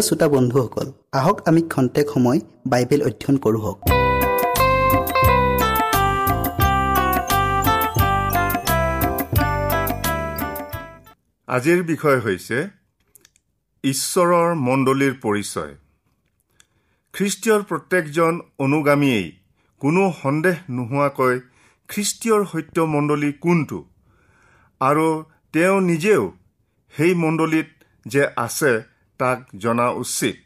প্ৰিয় শ্ৰোতা বন্ধুসকল আহক আমি খন্তেক সময় বাইবেল অধ্যয়ন কৰোঁ হওক। আজিৰ বিষয় হৈছে ঈশ্বৰৰ মণ্ডলীৰ পৰিচয়। খ্ৰীষ্টীয়ৰ প্ৰত্যেকজন অনুগামীয়েই কোনো সন্দেহ নোহোৱাকৈ খ্ৰীষ্টীয়ৰ সত্য মণ্ডলী কোনটো আৰু তেওঁ নিজেও সেই মণ্ডলীত যে আছে তাক জনা উচিত।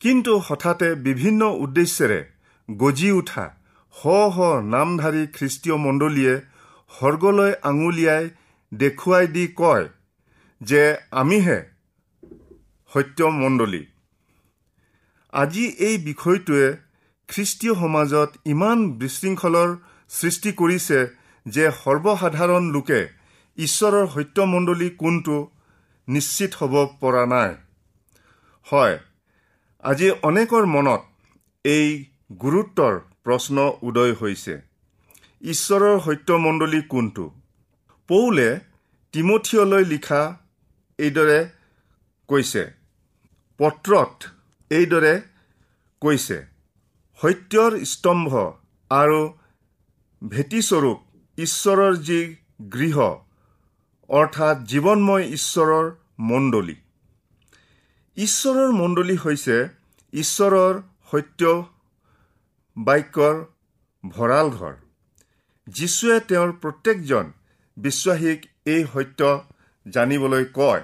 কিন্তু হঠাতে বিভিন্ন উদ্দেশ্যেৰে গজি উঠা শ শ নামধাৰী খ্ৰীষ্টীয় মণ্ডলীয়ে সৰ্গলৈ আঙুলিয়াই দেখুৱাই দি কয় যে আমিহে সত্য মণ্ডলী। আজি এই বিষয়টোৱে খ্ৰীষ্টীয় সমাজত ইমান বিশৃংখলৰ সৃষ্টি কৰিছে যে সৰ্বসাধাৰণ লোকে ঈশ্বৰৰ সত্যমণ্ডলী কোনটো নিশ্চিত হ'ব পৰা নাই। হয় আজি অনেকৰ মনত এই গুৰুত্বৰ প্ৰশ্ন উদয় হৈছে। ঈশ্বৰৰ সত্যমণ্ডলী কোনটো? পৌলে তিমঠিয়লৈ লিখা এইদৰে কৈছে পত্ৰত এইদৰে কৈছে সত্যৰ স্তম্ভ আৰু ভেটিস্বৰূপ ঈশ্বৰৰ যি গৃহ অৰ্থাৎ জীৱনময় ঈশ্বৰৰ মণ্ডলী। ঈশ্বৰৰ মণ্ডলী হৈছে ঈশ্বৰৰ সত্য বাক্যৰ ভঁৰাল ঘৰ যীশুৱে তেওঁৰ প্ৰত্যেকজন বিশ্বাসীক এই সত্য জানিবলৈ কয়।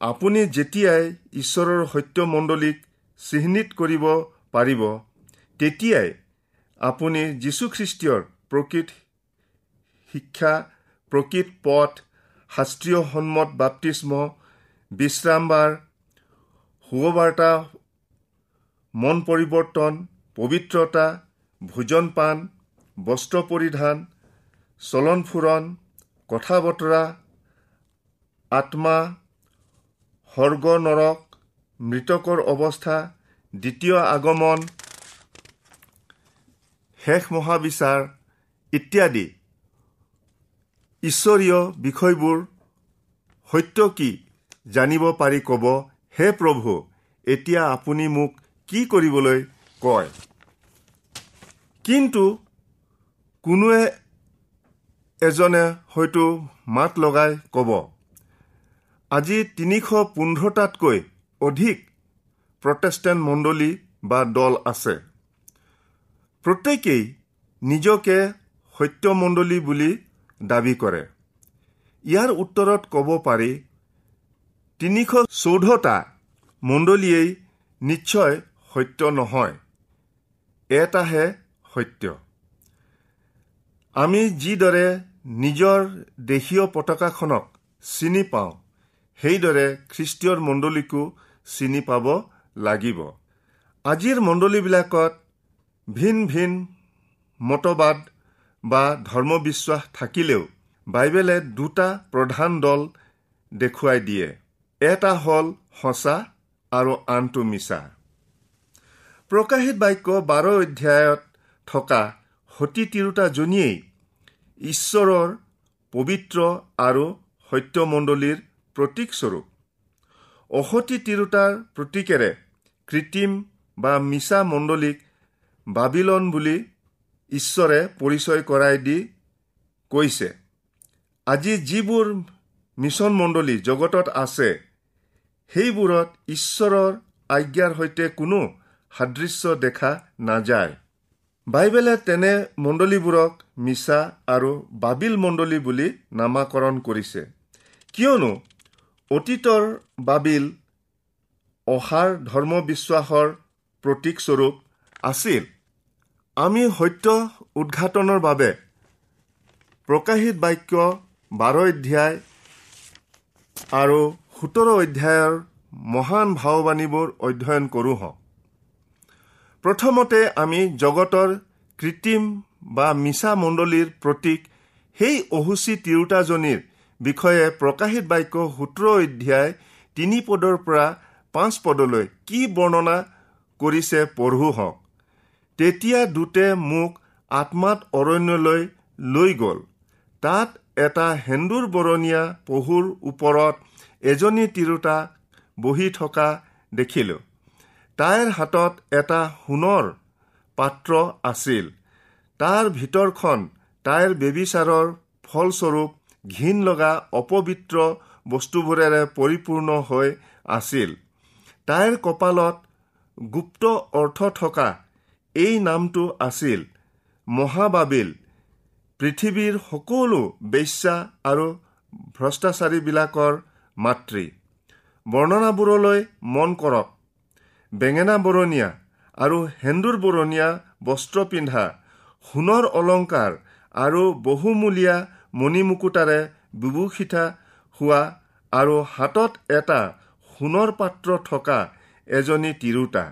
আপুনি যেতিয়াই ঈশ্বৰৰ সত্য মণ্ডলীক চিহ্নিত কৰিব পাৰিব তেতিয়াই আপুনি যীশুখ্ৰীষ্টীয়ৰ প্ৰকৃত শিক্ষা প্ৰকৃত পথ শাস্ত্ৰীয় সন্মত বাপ্তিস্ম বিশ্ৰামবাৰ শুভবাৰ্তা মন পৰিৱৰ্তন পবিত্ৰতা ভোজন পাণ বস্ত্ৰ পৰিধান চলন ফুৰণ কথা বতৰা আত্মা স্বৰ্গ নৰক মৃতকৰ অৱস্থা দ্বিতীয় আগমন শেষ মহাবিচাৰ ইত্যাদি। ঈশ্বৰীয় বিষয়বোৰ সত্য কি জানিব পাৰি ক'ব হে প্ৰভু এতিয়া আপুনি মোক কি কৰিবলৈ কয়? কিন্তু কোনোৱে এজনে হয়তো মাত লগাই ক'ব আজি তিনিশ পোন্ধৰটাতকৈ অধিক প্ৰটেষ্টেণ্ট মণ্ডলী বা দল আছে। প্ৰত্যেকেই নিজকে সত্যমণ্ডলী বুলি দাবী কৰে। ইয়াৰ উত্তৰত ক'ব পাৰি তিনিশ চৌধটা মণ্ডলীয়েই নিশ্চয় সত্য নহয়। এটাহে সত্য। আমি যিদৰে নিজৰ দেশীয় পতাকাখনক চিনি পাওঁ সেইদৰে খ্ৰীষ্টীয় মণ্ডলীকো চিনি পাব লাগিব। আজিৰ মণ্ডলীবিলাকত ভিন ভিন মতবাদ বা ধৰ্মবিশ্বাস থাকিলেও বাইবেলে দুটা প্ৰধান দল দেখুৱাই দিয়ে। এটা হ'ল সঁচা আৰু আনটো মিছা। প্ৰকাশিত বাক্য বাৰ অধ্যায়ত থকা সতী তিৰোতাজনীয়েই ঈশ্বৰৰ পবিত্ৰ আৰু সত্যমণ্ডলীৰ প্ৰতীকস্বৰূপ অসতী তিৰোতাৰ প্ৰতীকেৰে কৃত্ৰিম বা মিছা মণ্ডলীক বাবিলন বুলি ঈশ্বৰে পৰিচয় কৰাই দি কৈছে আজি যিবোৰ মিছন মণ্ডলী জগতত আছে সেইবোৰত ঈশ্বৰৰ আজ্ঞাৰ সৈতে কোনো সাদৃশ্য দেখা নাযায়। বাইবেলে তেনে মণ্ডলীবোৰক মিছা আৰু বাবিল মণ্ডলী বুলি নামাকৰণ কৰিছে। কিয়নো অতীতৰ বাবিল অসাৰ ধৰ্মবিশ্বাসৰ প্ৰতীকস্বৰূপ আছিল। আমি সত্য উদঘাটনৰ বাবে প্ৰকাশিত বাক্য বাৰ অধ্যায় আৰু সোতৰ অধ্যায়ৰ মহান ভাৱবাণীবোৰ অধ্যয়ন কৰোঁ। হওক প্ৰথমতে আমি জগতৰ কৃত্ৰিম বা মিছা মণ্ডলীৰ প্ৰতীক সেই অহুচি তিৰোতাজনীৰ বিষয়ে প্ৰকাশিত বাক্য সোতৰ অধ্যায় তিনি পদৰ পৰা পাঁচ পদলৈ কি বৰ্ণনা কৰিছে পঢ়ো হওক। তেতিয়া দূতে মোক আত্মাত অৰণ্যলৈ লৈ গ'ল। তাত এটা সেন্দুৰ বৰণীয়া পহুৰ ওপৰত এজনী তিৰোতা বহি থকা দেখিলোঁ। তাইৰ হাতত এটা সোণৰ পাত্ৰ আছিল। তাৰ ভিতৰখন তাইৰ বেবিচাৰৰ ফলস্বৰূপ ঘীন লগা অপবিত্ৰ বস্তুবোৰেৰে পৰিপূৰ্ণ হৈ আছিল। তাইৰ কপালত গুপ্ত অৰ্থ থকা এই নামটো আছিল মহাবাবিল। পৃথিৱীৰ সকলো বেশ্যা আৰু ভ্ৰষ্টাচাৰীবিলাকৰ মাতৃ। বৰ্ণনাবোৰলৈ মন কৰক। বেঙেনা বৰণীয়া আৰু সেন্দুৰ বৰণীয়া বস্ত্ৰ পিন্ধা সোণৰ অলংকাৰ আৰু বহুমূলীয়া মণিমুকুটাৰে বিভূষিতা হোৱা আৰু হাতত এটা সোণৰ পাত্ৰ থকা এজনী তিৰোতা।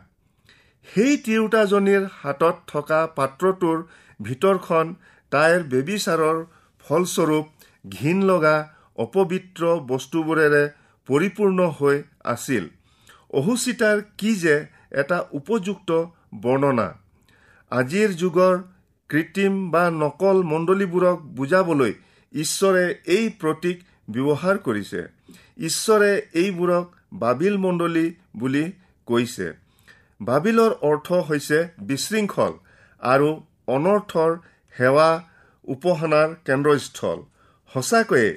সেই তিৰোতাজনীৰ হাতত থকা পাত্ৰটোৰ ভিতৰখন তাইৰ বেবিচাৰৰ ফলস্বৰূপ ঘীন লগা অপবিত্ৰ বস্তুবোৰেৰে পৰিপূৰ্ণ হৈ আছিল। অহুচিতাৰ কি যে এটা উপযুক্ত বৰ্ণনা। আজিৰ যুগৰ কৃত্ৰিম বা নকল মণ্ডলীবোৰক বুজাবলৈ ঈশ্বৰে এই প্ৰতীক ব্যৱহাৰ কৰিছে। ঈশ্বৰে এইবোৰক বাবিল মণ্ডলী বুলি কৈছে। বাবিলৰ অৰ্থ হৈছে বিশৃংখল আৰু অনৰ্থৰ সেৱা উপাসনাৰ কেন্দ্ৰস্থল। সঁচাকৈয়ে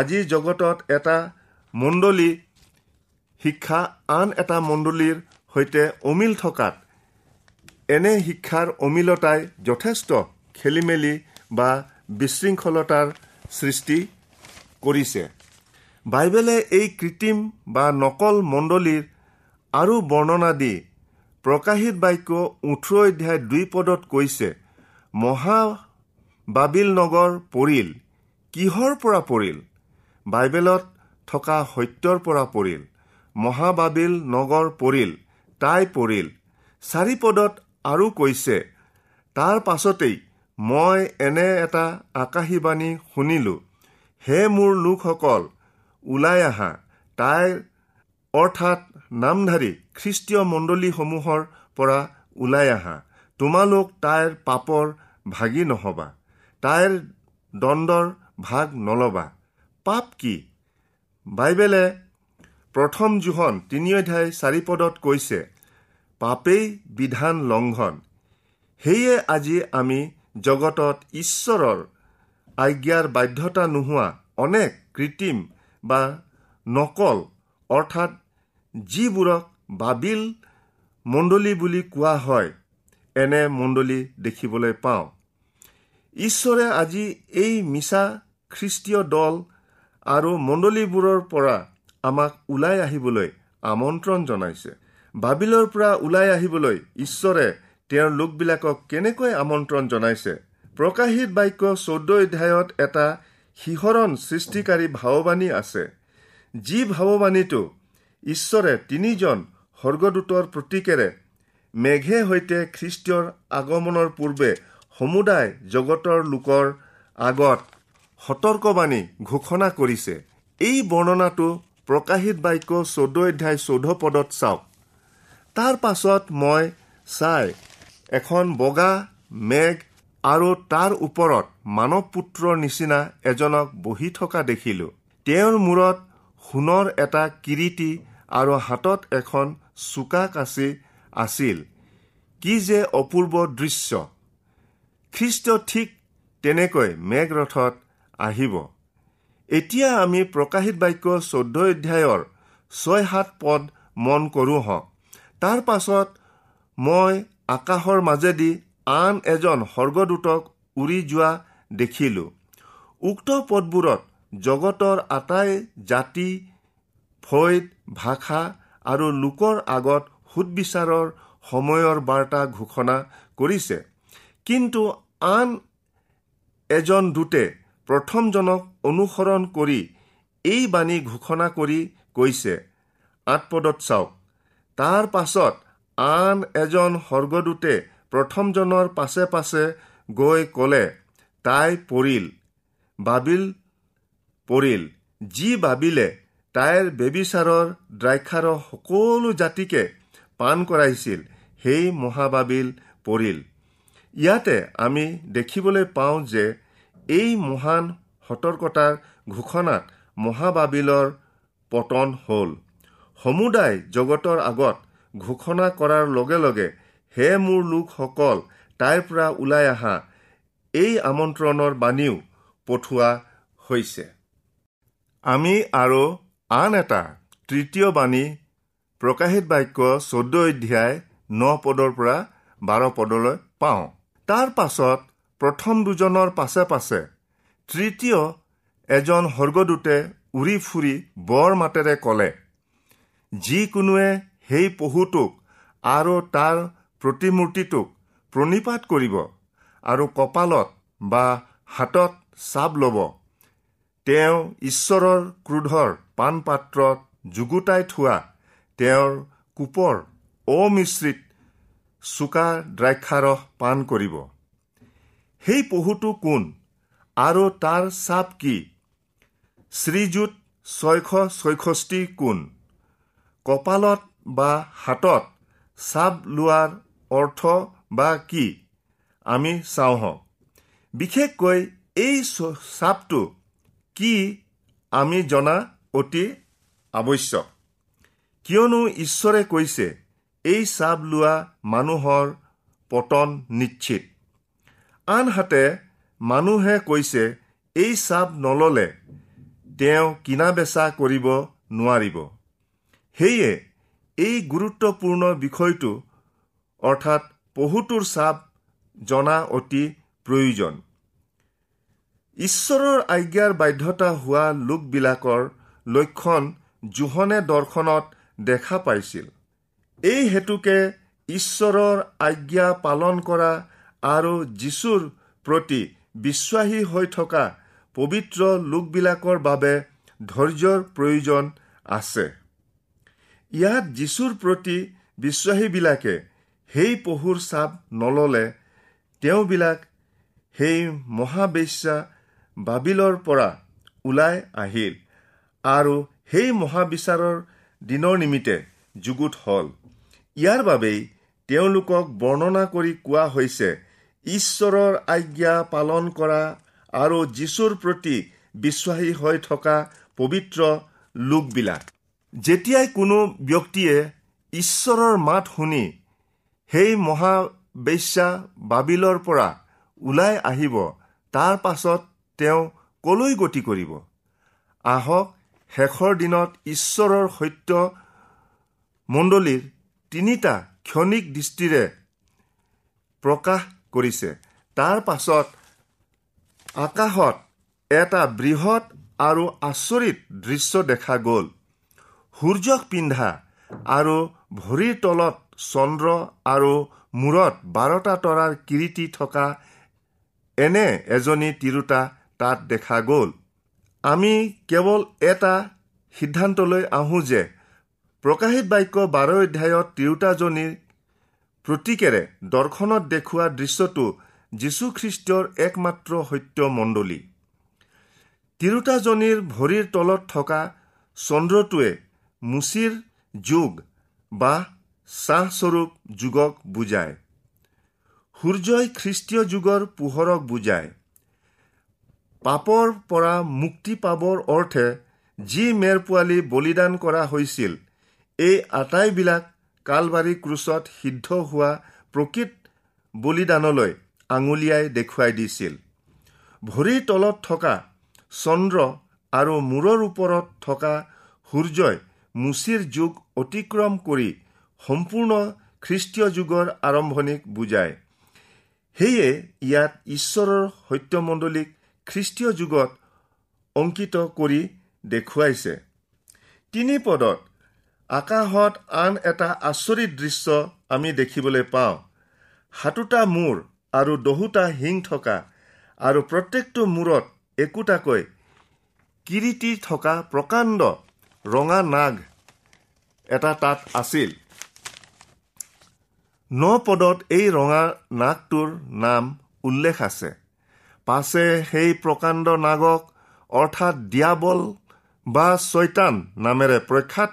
আজিৰ জগতত এটা মণ্ডলী শিক্ষা আন এটা মণ্ডলীৰ সৈতে অমিল থকাত এনে শিক্ষাৰ অমিলতাই যথেষ্ট খেলি মেলি বা বিশৃংখলতাৰ সৃষ্টি কৰিছে। বাইবেলে এই কৃত্ৰিম বা নকল মণ্ডলীৰ আৰু বৰ্ণনা দি প্ৰকাশিত বাক্য ওঠৰ অধ্যায় দুই পদত কৈছে মহা বাবিল নগৰ পৰিল কিহৰ পৰা পৰিল? বাইবেলত থকা সত্যৰ পৰা পৰিল মহাবাবিল নগৰ পৰিল তাই পৰিল। চাৰি পদত আৰু কৈছে তাৰ পাছতেই মই এনে এটা আকাশীবাণী শুনিলো হে মোৰ লোকসকল ওলাই আহা তাইৰ অৰ্থাৎ নামধাৰী খ্ৰীষ্টীয় মণ্ডলীসমূহৰ পৰা ওলাই আহা। তোমালোক তাইৰ পাপৰ ভাগি নহবা। তাইৰ দণ্ডৰ ভাগ নলবা। পাপ কি? বাইবেলে প্ৰথম জোহন তিনি অধ্যায় চাৰি পদত কৈছে পাপেই বিধান লংঘন সেয়ে আজি আমি জগতত ঈশ্বৰৰ আজ্ঞাৰ বাধ্যতা নোহোৱা অনেক কৃত্ৰিম বা নকল অৰ্থাৎ যিবোৰক বাবিল মণ্ডলী বুলি কোৱা হয় এনে মণ্ডলী দেখিবলৈ পাওঁ। ঈশ্বৰে আজি এই মিছা খ্ৰীষ্টীয় দল আৰু মণ্ডলীবোৰৰ পৰা আমাক ওলাই আহিবলৈ আমন্ত্ৰণ জনাইছে। বাবিলৰ পৰা ওলাই আহিবলৈ ঈশ্বৰে তেওঁৰ লোকবিলাকক কেনেকৈ আমন্ত্ৰণ জনাইছে? প্ৰকাশিত বাক্য চৌধ্য অধ্যায়ত এটা শিহৰণ সৃষ্টিকাৰী ভাৱবাণী আছে। যি ভাৱবাণীটো ঈশ্বৰে তিনিজন স্বৰ্গদূতৰ প্ৰতীকেৰে মেঘে সৈতে খ্ৰীষ্টীয়ৰ আগমনৰ পূৰ্বে সমুদায় জগতৰ লোকৰ আগত সতৰ্কবাণী ঘোষণা কৰিছে। এই বৰ্ণনাটো প্ৰকাশিত বাক্য চৌধ্য অধ্যায় চৌধ্য পদত চাওক। তাৰ পাছত মই চাই এখন বগা মেঘ আৰু তাৰ ওপৰত মানৱ পুত্ৰৰ নিচিনা এজনক বহি থকা দেখিলোঁ। তেওঁৰ মূৰত সোণৰ এটা কিৰিটি আৰু হাতত এখন চোকা কাচি আছিল। কি যে অপূৰ্ব দৃশ্য। খ্ৰীষ্ট ঠিক তেনেকৈ মেঘৰথত আহিব। এতিয়া আমি প্ৰকাশিত বাক্য চৌধ্য অধ্যায়ৰ ছয় সাত পদ মন কৰোঁ হওক। তাৰ পাছত মই আকাশৰ মাজেদি আন এজন স্বৰ্গদূতক উৰি যোৱা দেখিলোঁ। উক্ত পদবোৰত জগতৰ আটাই জাতি ফৈদ ভাষা আৰু লোকৰ আগত সুদবিচাৰৰ সময়ৰ বাৰ্তা ঘোষণা কৰিছে। কিন্তু আন এজন দূতে প্ৰথমজনক অনুসৰণ কৰি এই বাণী ঘোষণা কৰি কৈছে আঠপদত চাওক। তাৰ পাছত আন এজন স্বৰ্গদূতে প্ৰথমজনৰ পাছে পাছে গৈ ক'লে তাই পৰিল বাবিল পৰিল। যি বাবিলে তাইৰ বেবিচাৰৰ দ্ৰাক্ষাৰ সকলো জাতিকে পাণ কৰাইছিল সেই মহাবাবিল পৰিল। ইয়াতে আমি দেখিবলৈ পাওঁ যে এই মহান সতৰ্কতাৰ ঘোষণাত মহাবাবিলৰ পতন হ'ল। সমুদায় জগতৰ আগত ঘোষণা কৰাৰ লগে লগে হে মোৰ লোকসকল তাইৰ পৰা ওলাই অহা এই আমন্ত্ৰণৰ বাণীও পঠোৱা হৈছে। আমি আৰু আন এটা তৃতীয় বাণী প্ৰকাশিত বাক্য চৌধ্য অধ্যায় ন পদৰ পৰা বাৰ পদলৈ পাওঁ। তাৰ পাছত প্ৰথম দুজনৰ পাছে পাছে তৃতীয় এজন স্বৰ্গদূতে উৰি ফুৰি বৰ মাতেৰে ক'লে যিকোনোৱে সেই পহুটোক আৰু তাৰ প্ৰতিমূৰ্তিটোক প্ৰণিপাত কৰিব আৰু কপালত বা হাতত চাপ ল'ব। তেওঁ ঈশ্বৰৰ ক্ৰোধৰ পাণপাত্ৰত যুগুতাই থোৱা তেওঁৰ কোপৰ অমিশ্ৰিত চোকা দ্ৰাক্ষাৰস পাণ কৰিব। সেই পহুটো কোন আৰু তাৰ চাপ কি? শ্ৰীযুত ছয়শ ছয়ষষ্ঠি কোন? কপালত বা হাতত চাপ লোৱাৰ অৰ্থ বা কি? আমি চাওঁ হওক বিশেষকৈ এই চাপটো কি আমি জনা অতি আৱশ্যক। কিয়নো ঈশ্বৰে কৈছে এই চাপ লোৱা মানুহৰ পতন নিশ্চিত। আনহাতে মানুহে কৈছে এই চাপ নল'লে তেওঁ কিনা বেচা কৰিব নোৱাৰিব। সেয়ে এই গুৰুত্বপূৰ্ণ বিষয়টো অৰ্থাৎ বহুতোৰ চাপ জনা অতি প্ৰয়োজন। ঈশ্বৰৰ আজ্ঞাৰ বাধ্যতা হোৱা লোকবিলাকৰ লক্ষণ জোহনে দৰ্শনত দেখা পাইছিল। এই হেতুকে ঈশ্বৰৰ আজ্ঞা পালন কৰা আৰু যীশুৰ প্ৰতি বিশ্বাসী হৈ থকা পবিত্ৰ লোকবিলাকৰ বাবে ধৈৰ্যৰ প্ৰয়োজন আছে। ইয়াত যীশুৰ প্ৰতি বিশ্বাসীবিলাকে সেই পহুৰ চাপ নললে তেওঁবিলাক সেই মহাবেশ্যা বাবিলৰ পৰা ওলাই আহিল। আৰু সেই মহাবিচাৰৰ দিনৰ নিমিত্তে যুগুত হ'ল। ইয়াৰ বাবেই তেওঁলোকক বৰ্ণনা কৰি কোৱা হৈছে ঈশ্বৰৰ আজ্ঞা পালন কৰা আৰু যীশুৰ প্ৰতি বিশ্বাসী হৈ থকা পবিত্ৰ লোকবিলাক। যেতিয়াই কোনো ব্যক্তিয়ে ঈশ্বৰৰ মাত শুনি সেই মহাবেশ্যা বাবিলৰ পৰা ওলাই আহিব তাৰ পাছত তেওঁ কলৈ গতি কৰিব? আহক শেষৰ দিনত ঈশ্বৰৰ সত্য মণ্ডলীৰ তিনিটা ক্ষণিক দৃষ্টিৰে প্ৰকাশ কৰিছে। তাৰ পাছত আকাশত এটা বৃহৎ আৰু আচৰিত দৃশ্য দেখা গ'ল। সূৰ্যক পিন্ধা আৰু ভৰিৰ তলত চন্দ্ৰ আৰু মূৰত বাৰটা তৰাৰ কিৰিটি থকা এনে এজনী তিৰোতা তাত দেখা গ'ল। আমি কেৱল এটা সিদ্ধান্তলৈ আহোঁ যে প্ৰকাশিত বাক্য বাৰ অধ্যায়ত তিৰোতাজনীৰ প্ৰতীকেৰে দৰ্শনত দেখুওৱা দৃশ্যটো যীশুখ্ৰীষ্টৰ একমাত্ৰ সত্য মণ্ডলী তিৰোতাজনীৰ ভৰিৰ তলত থকা চন্দ্ৰটোৱে মুচিৰ যুগ বা চাহস্বৰূপ যুগক বুজায়। সূৰ্যই খ্ৰীষ্টীয় যুগৰ পোহৰক বুজায়। পাপৰ পৰা মুক্তি পাবৰ অৰ্থে যি মেৰ পোৱালি বলিদান কৰা হৈছিল এই আটাইবিলাক কালবাৰী ক্ৰুচত সিদ্ধ হোৱা প্ৰকৃত বলিদানলৈ আঙুলিয়াই দেখুৱাই দিছিল। ভৰিৰ তলত থকা চন্দ্ৰ আৰু মূৰৰ ওপৰত থকা সূৰ্যই মুচিৰ যুগ অতিক্ৰম কৰি সম্পূৰ্ণ খ্ৰীষ্টীয় যুগৰ আৰম্ভণিক বুজায়। সেয়ে ইয়াত ঈশ্বৰৰ সত্যমণ্ডলীক খ্ৰীষ্টীয় যুগত অংকিত কৰি দেখুৱাইছে। তিনি পদত আকাশত আন এটা আচৰিত দৃশ্য আমি দেখিবলৈ পাওঁ। সাতোটা মূৰ আৰু দহোটা শিং থকা আৰু প্ৰত্যেকটো মূৰত একোটাকৈ কিৰিটি থকা প্ৰকাণ্ড ৰঙা নাগ এটা তাত আছিল। ন পদত এই ৰঙা নাগটোৰ নাম উল্লেখ আছে। পাছে সেই প্ৰকাণ্ড নাগক অৰ্থাৎ দিয়াবল বা ছয়তান নামেৰে প্ৰখ্যাত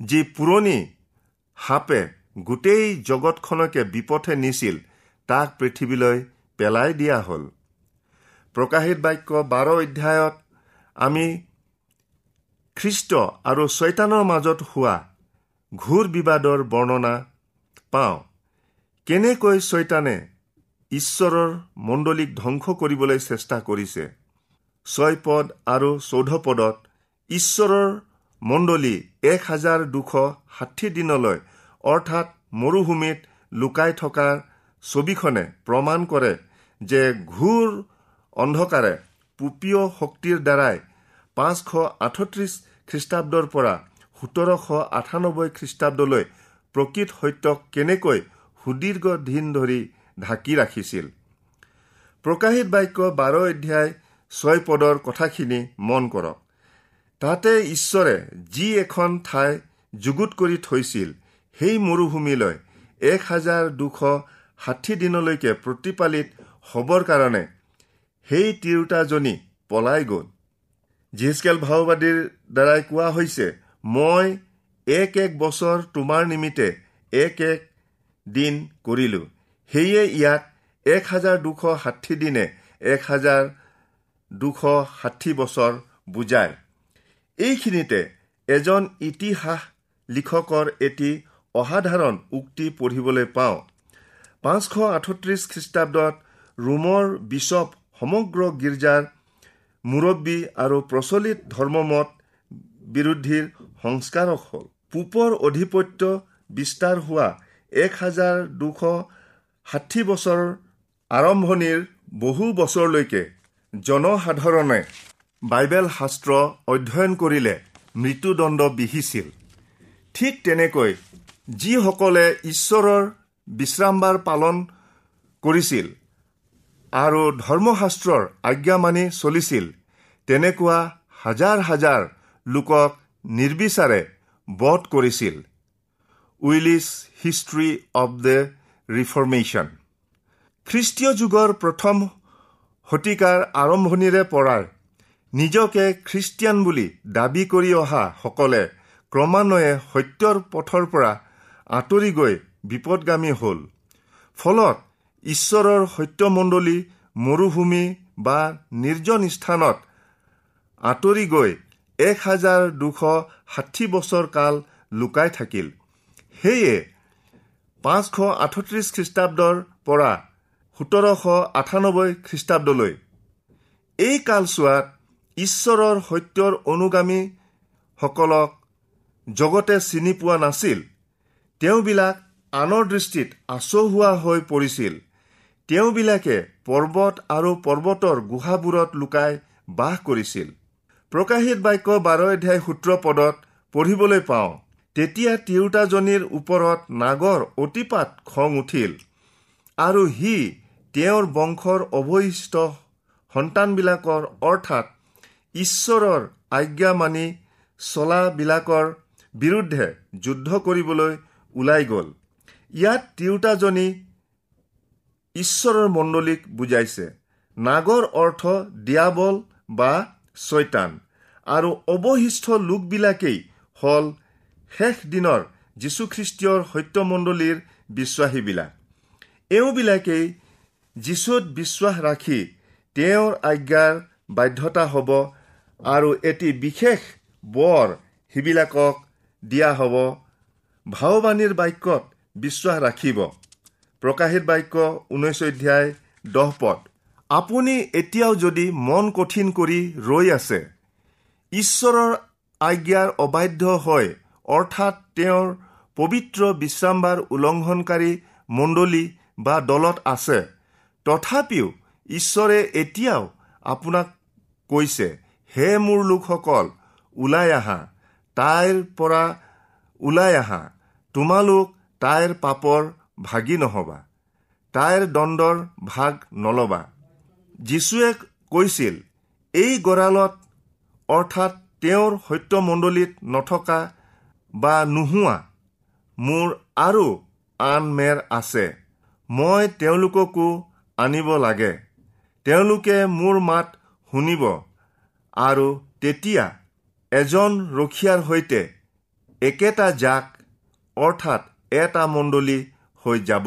যি পুৰণি সাপে গোটেই জগতখনকে বিপথে নিছিল তাক পৃথিৱীলৈ পেলাই দিয়া হ'ল। প্ৰকাশিত বাক্য বাৰ অধ্যায়ত আমি খ্ৰীষ্ট আৰু ছয়তানৰ মাজত হোৱা ঘূৰ বিবাদৰ বৰ্ণনা পাওঁ। কেনেকৈ ছয়তানে ঈশ্বৰৰ মণ্ডলীক ধ্বংস কৰিবলৈ চেষ্টা কৰিছে। ছয় পদ আৰু চৌধ পদত ঈশ্বৰৰ মণ্ডলী এক হাজাৰ দুশ ষাঠি দিনলৈ অৰ্থাৎ মৰুভূমিত লুকাই থকাৰ ছবিখনে প্ৰমাণ কৰে যে ঘূৰ অন্ধকাৰে পুপীয় শক্তিৰ দ্বাৰাই পাঁচশ আঠত্ৰিছ খ্ৰীষ্টাব্দৰ পৰা সোতৰশ আঠানব্বৈ খ্ৰীষ্টাব্দলৈ প্ৰকৃত সত্যক কেনেকৈ সুদীৰ্ঘ দিন ধৰি ঢাকি ৰাখিছিল। প্ৰকাশিত বাক্য বাৰ অধ্যায় ছয় পদৰ কথাখিনি মন কৰক। তাতে ঈশ্বৰে যি এখন ঠাই যুগুত কৰি থৈছিল সেই মৰুভূমিলৈ এক হাজাৰ দুশ ষাঠি দিনলৈকে প্ৰতিপালিত হ'বৰ কাৰণে সেই তিৰোতাজনী পলাই গ'ল। জিজকেল ভাওবাদীৰ দ্বাৰাই কোৱা হৈছে মই এক এক বছৰ তোমাৰ নিমিত্তে এক এক দিন কৰিলোঁ। সেয়ে ইয়াত এক হাজাৰ দুশ ষাঠি দিনে এক হাজাৰ দুশ ষাঠি বছৰ বুজায়। এইখিনিতে এজন ইতিহাস লিখকৰ এটি অসাধাৰণ উক্তি পঢ়িবলৈ পাওঁ। পাঁচশ আঠত্ৰিছ খ্ৰীষ্টাব্দত ৰোমৰ বিশ্বপ সমগ্ৰ গীৰ্জাৰ মুৰব্বী আৰু প্ৰচলিত ধৰ্মমত বিৰোধীৰ সংস্কাৰক হ'ল। পূপৰ অধিপত্য বিস্তাৰ হোৱা এক হাজাৰ দুশ ষাঠি বছৰ আৰম্ভণিৰ বহু বছৰলৈকে জনসাধাৰণে বাইবেল শাস্ত্ৰ অধ্যয়ন কৰিলে মৃত্যুদণ্ড বিহিছিল। ঠিক তেনেকৈ যিসকলে ঈশ্বৰৰ বিশ্ৰামবাৰ পালন কৰিছিল আৰু ধৰ্মশাস্ত্ৰৰ আজ্ঞা মানি চলিছিল তেনেকুৱা হাজাৰ হাজাৰ লোকক নিৰ্বিচাৰে বধ কৰিছিল। Willis History of the Reformation খ্ৰীষ্টীয় যুগৰ প্ৰথম শতিকাৰ আৰম্ভণিৰে পৰাই নিজকে খ্ৰীষ্টিয়ান বুলি দাবী কৰি অহা সকলে ক্ৰমান্বয়ে সত্যৰ পথৰ পৰা আঁতৰি গৈ বিপদগামী হ'ল। ফলত ঈশ্বৰৰ সত্যমণ্ডলী মৰুভূমি বা নিৰ্জন স্থানত আঁতৰি গৈ এক হাজাৰ দুশ ষাঠি বছৰ কাল লুকাই থাকিল। সেয়ে পাঁচশ আঠত্ৰিছ খ্ৰীষ্টাব্দৰ পৰা সোতৰশ আঠানব্বৈ খ্ৰীষ্টাব্দলৈ। এই কালচোৱাত ঈশ্বৰৰ সত্যৰ অনুগামীসকলক জগতে চিনি পোৱা নাছিল। তেওঁবিলাক আনৰ দৃষ্টিত আচহুৱা হৈ পৰিছিল। তেওঁবিলাকে পৰ্বত আৰু পৰ্বতৰ গুহাবোৰত লুকাই বাস কৰিছিল। প্ৰকাশিত বাক্য বাৰ অধ্যায় সূত্ৰ পদত পঢ়িবলৈ পাওঁ। তেতিয়া তিৰোতাজনীৰ ওপৰত নাগৰ অতিপাত খং উঠিল। আৰু সি তেওঁৰ বংশৰ অৱশিষ্ট সন্তানবিলাকৰ অৰ্থাৎ ঈশ্বৰৰ আজ্ঞা মানি চলাবিলাকৰ বিৰুদ্ধে যুদ্ধ কৰিবলৈ ওলাই গ'ল। ইয়াত তিৰোতাজনী ঈশ্বৰৰ মণ্ডলীক বুজাইছে নাগৰ অৰ্থ দিয়াবল বা ছয়তান। আৰু অৱশিষ্ট লোকবিলাকেই হ'ল শেষ দিনৰ যীশুখ্ৰীষ্টীয়ৰ সত্যমণ্ডলীৰ বিশ্বাসীবিলাক। এওঁবিলাকেই যীশুত বিশ্বাস ৰাখি তেওঁৰ আজ্ঞাৰ বাধ্যতা হ'ব আৰু এটি বিশেষ বৰ সিবিলাকক দিয়া হ'ব। ভাওবাণীৰ বাক্যত বিশ্বাস ৰাখিব। প্ৰকাশিত বাক্য ঊনৈছ অধ্যায় দহ পদ। আপুনি এতিয়াও যদি মন কঠিন কৰি ৰৈ আছে ঈশ্বৰৰ আজ্ঞাৰ অবাধ্য হয় অৰ্থাৎ তেওঁৰ পবিত্ৰ বিশ্ৰামবাৰ উলংঘনকাৰী মণ্ডলী বা দলত আছে। তথাপিও ঈশ্বৰে এতিয়াও আপোনাক কৈছে হে মোৰ লোকসকল ওলাই আহা তাইৰ পৰা ওলাই আহা তোমালোক তাইৰ পাপৰ ভাগি নহবা তাইৰ দণ্ডৰ ভাগ নলবা। যীশুৱে কৈছিল এই গঁড়ালত অৰ্থাৎ তেওঁৰ সত্যমণ্ডলীত নথকা বা নোহোৱা। মোৰ আৰু আন মেৰ আছে। মই তেওঁলোককো আনিব লাগে। তেওঁলোকে মোৰ মাত শুনিব। আৰু তেতিয়া এজন ৰখীয়াৰ সৈতে একেটা জাক অৰ্থাৎ এটা মণ্ডলী হৈ যাব।